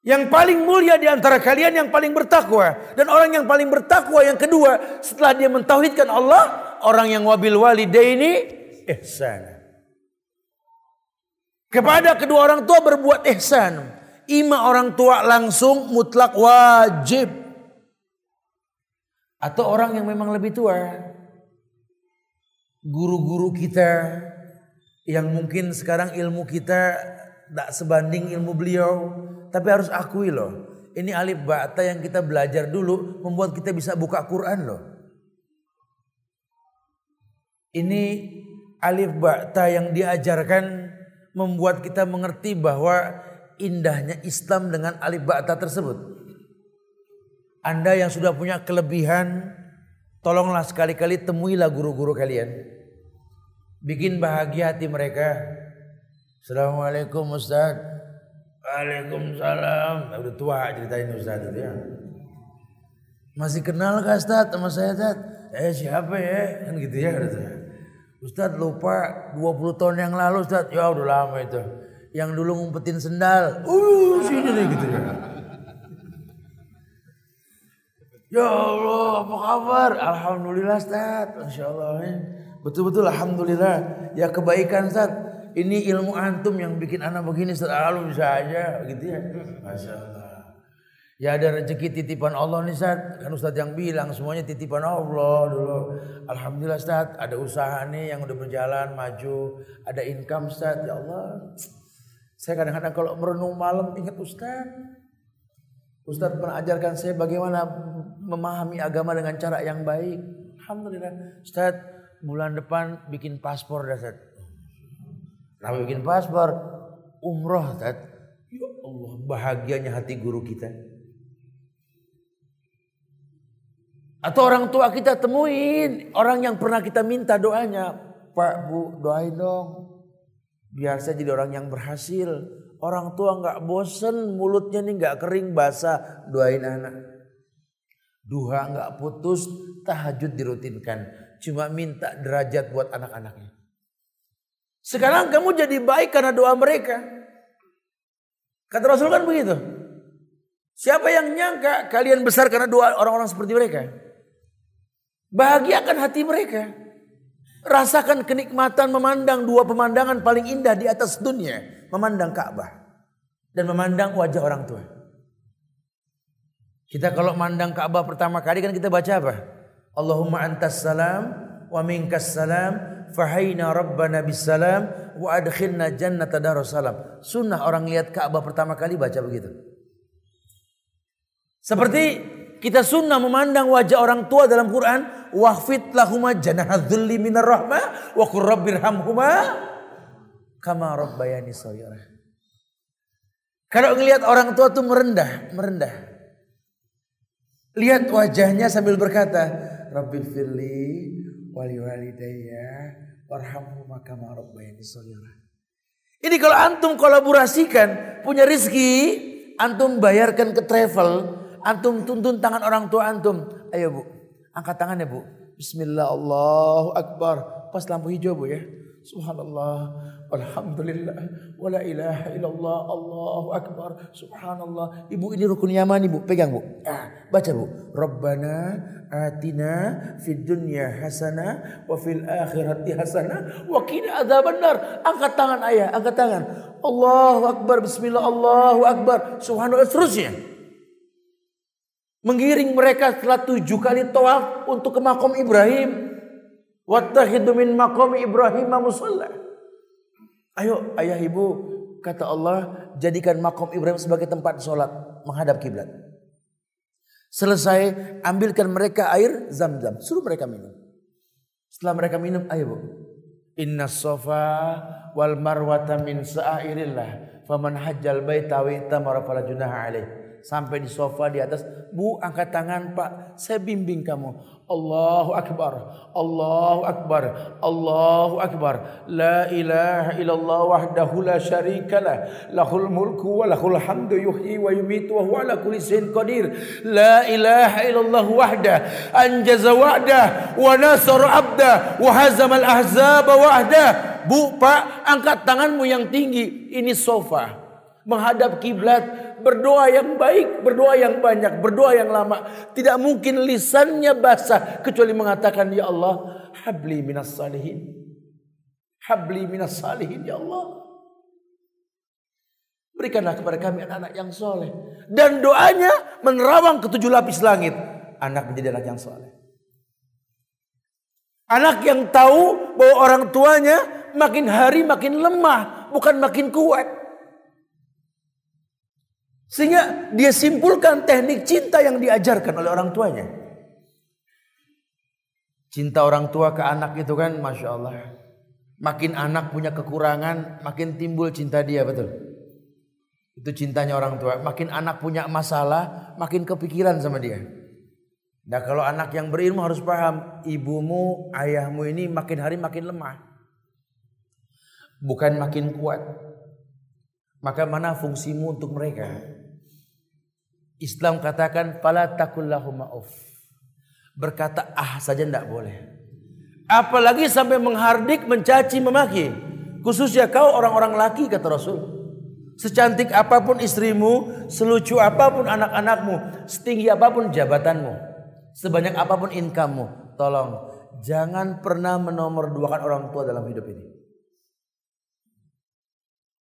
Yang paling mulia di antara kalian yang paling bertakwa. Dan orang yang paling bertakwa yang kedua setelah dia mentauhidkan Allah. Orang yang wabil walidaini ihsan. Kepada kedua orang tua berbuat ihsan. Ima orang tua langsung mutlak wajib. Atau orang yang memang lebih tua. Guru-guru kita yang mungkin sekarang ilmu kita tidak sebanding ilmu beliau tapi harus akui loh. Ini alif ba'ta yang kita belajar dulu membuat kita bisa buka Quran loh. Ini alif ba'ta yang diajarkan membuat kita mengerti bahwa indahnya Islam dengan alif ba'ta tersebut. Anda yang sudah punya kelebihan, tolonglah sekali-kali temuilah guru-guru kalian. Bikin bahagia hati mereka. Assalamualaikum Ustaz. Waalaikumsalam. Ya, udah tua ceritain Ustaz itu ya. Masih kenal kah Ustaz sama saya Ustaz? Eh siapa ya? Kan gitu ya. Ustaz lupa 20 tahun yang lalu Ustaz. Ya udah lama itu. Yang dulu ngumpetin sendal. Uh sini nih gitu ya. Ya Allah apa kabar? Alhamdulillah Ustaz. Masya Allah. Betul-betul Alhamdulillah. Ya kebaikan Ustaz ini ilmu antum yang bikin anak begini selalu bisa aja gitu ya. Masya Allah. Ya ada rezeki titipan Allah nih Ustaz. Kan Ustaz yang bilang semuanya titipan Allah dulu. Alhamdulillah Ustaz ada usaha nih yang udah berjalan maju. Ada income Ustaz. Ya Allah. Saya kadang-kadang kalau merenung malam ingat Ustaz. Ustaz pernah ajarkan saya bagaimana memahami agama dengan cara yang baik. Alhamdulillah. Ustaz bulan depan bikin paspor dah Ustaz. Kenapa bikin paspor? Umroh, Tat. Ya Allah, bahagianya hati guru kita. Atau orang tua kita temuin. Orang yang pernah kita minta doanya. Pak, Bu, doain dong. Biar saya jadi orang yang berhasil. Orang tua nggak bosen, mulutnya nih nggak kering basah. Doain anak. Duha nggak putus, tahajud dirutinkan. Cuma minta derajat buat anak-anaknya. Sekarang kamu jadi baik karena doa mereka. Kata Rasul kan begitu. Siapa yang nyangka kalian besar karena doa orang-orang seperti mereka? Bahagiakan hati mereka. Rasakan kenikmatan memandang dua pemandangan paling indah di atas dunia. Memandang Ka'bah. Dan memandang wajah orang tua. Kita kalau memandang Ka'bah pertama kali kan kita baca apa? Allahumma antas salam wa minkas salam fahayna rabbana bisalam wa adkhilna jannata darussalam. Sunnah orang lihat Ka'bah pertama kali baca begitu. Seperti kita sunnah memandang wajah orang tua dalam Quran. Wahfid lahuma janahadzulli minar rahmah. Wa qur rabbirhamhuma kama rabbayani sayyara. Kalau ngelihat orang tua tuh merendah, merendah. Lihat wajahnya sambil berkata, Rabbi firli wali walidayya warhamhuma kama rabbayani shaghira. Ini kalau antum kolaborasikan punya rizki, antum bayarkan ke travel, antum tuntun tangan orang tua antum. Ayo bu, angkat tangannya bu. Bismillah Allahu Akbar. Pas lampu hijau bu ya. Subhanallah, Alhamdulillah, wala ilaha illallah, Allahu Akbar, Subhanallah. Ibu ini rukun yaman ibu, pegang bu. Ah, baca bu. Rabbana atina fid dunya hasana wa fil akhirati hasana wa qina adzabannar. Angkat tangan ayah, angkat tangan. Allahu Akbar, Bismillah, Allahu Akbar, Subhanallah, seterusnya. Mengiring mereka setelah tujuh kali tawaf untuk ke makom Ibrahim. Wattakhidhu min maqami Ibrahim musalla. Ayo ayah ibu kata Allah jadikan makom Ibrahim sebagai tempat sholat menghadap kiblat. Selesai ambilkan mereka air zam-zam. Suruh mereka minum. Setelah mereka minum ayo bu. Inna sofa wal marwata min sa'irillah. Faman hajjal baita wa itamara fala junaha alaih. Sampai di sofa di atas. Bu angkat tangan pak. Saya bimbing kamu. Allahu Akbar, Allahu Akbar, Allahu Akbar. La ilaha illallah wahdahu la syarika lah. Lahul mulku wa lahul hamdu yuhyi wa yumitu wa huwa ala kulli syai'in qadir. La ilaha illallah wahda anjaza wa'da wa nasara 'abda wa hazama al-ahzaba wahda. Bu, Pak, angkat tanganmu yang tinggi. Ini sofa. Menghadap kiblat, berdoa yang baik, berdoa yang banyak, berdoa yang lama. Tidak mungkin lisannya basah kecuali mengatakan ya Allah, habli minas salihin. Habli minas salihin ya Allah. Berikanlah kepada kami anak-anak yang soleh. Dan doanya menerawang ke tujuh lapis langit. Anak menjadi anak yang soleh. Anak yang tahu bahwa orang tuanya makin hari makin lemah. Bukan makin kuat. Sehingga dia simpulkan teknik cinta yang diajarkan oleh orang tuanya. Cinta orang tua ke anak itu kan Masya Allah. Makin anak punya kekurangan, makin timbul cinta dia, betul. Itu cintanya orang tua. Makin anak punya masalah, makin kepikiran sama dia. Nah kalau anak yang berilmu harus paham, ibumu, ayahmu ini makin hari makin lemah. Bukan makin kuat. Maka mana fungsimu untuk mereka? Islam katakan fala takullahu ma'uf. Berkata ah saja tidak boleh. Apalagi sampai menghardik, mencaci, memaki. Khususnya kau orang-orang laki kata Rasul. Secantik apa pun istrimu, selucu apa pun anak-anakmu, setinggi apa pun jabatanmu, sebanyak apa pun income-mu, tolong jangan pernah menomorduakan orang tua dalam hidup ini.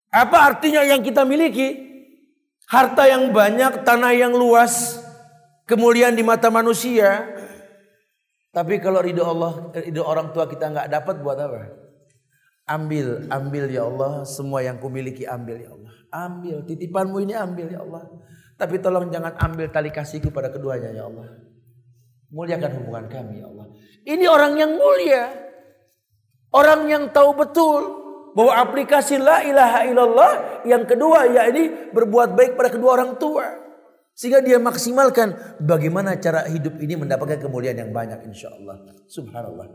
Apa artinya yang kita miliki? Harta yang banyak, tanah yang luas, kemuliaan di mata manusia. Tapi kalau ridho Allah, ridho orang tua kita nggak dapat buat apa? Ambil, ambil ya Allah, semua yang kumiliki ambil ya Allah. Ambil, titipanmu ini ambil ya Allah. Tapi tolong jangan ambil tali kasihku pada keduanya ya Allah. Muliakan hubungan kami ya Allah. Ini orang yang mulia. Orang yang tahu betul bahwa aplikasi la ilaha illallah yang kedua yakni berbuat baik pada kedua orang tua. Sehingga dia maksimalkan bagaimana cara hidup ini mendapatkan kemuliaan yang banyak insya Allah. Subhanallah.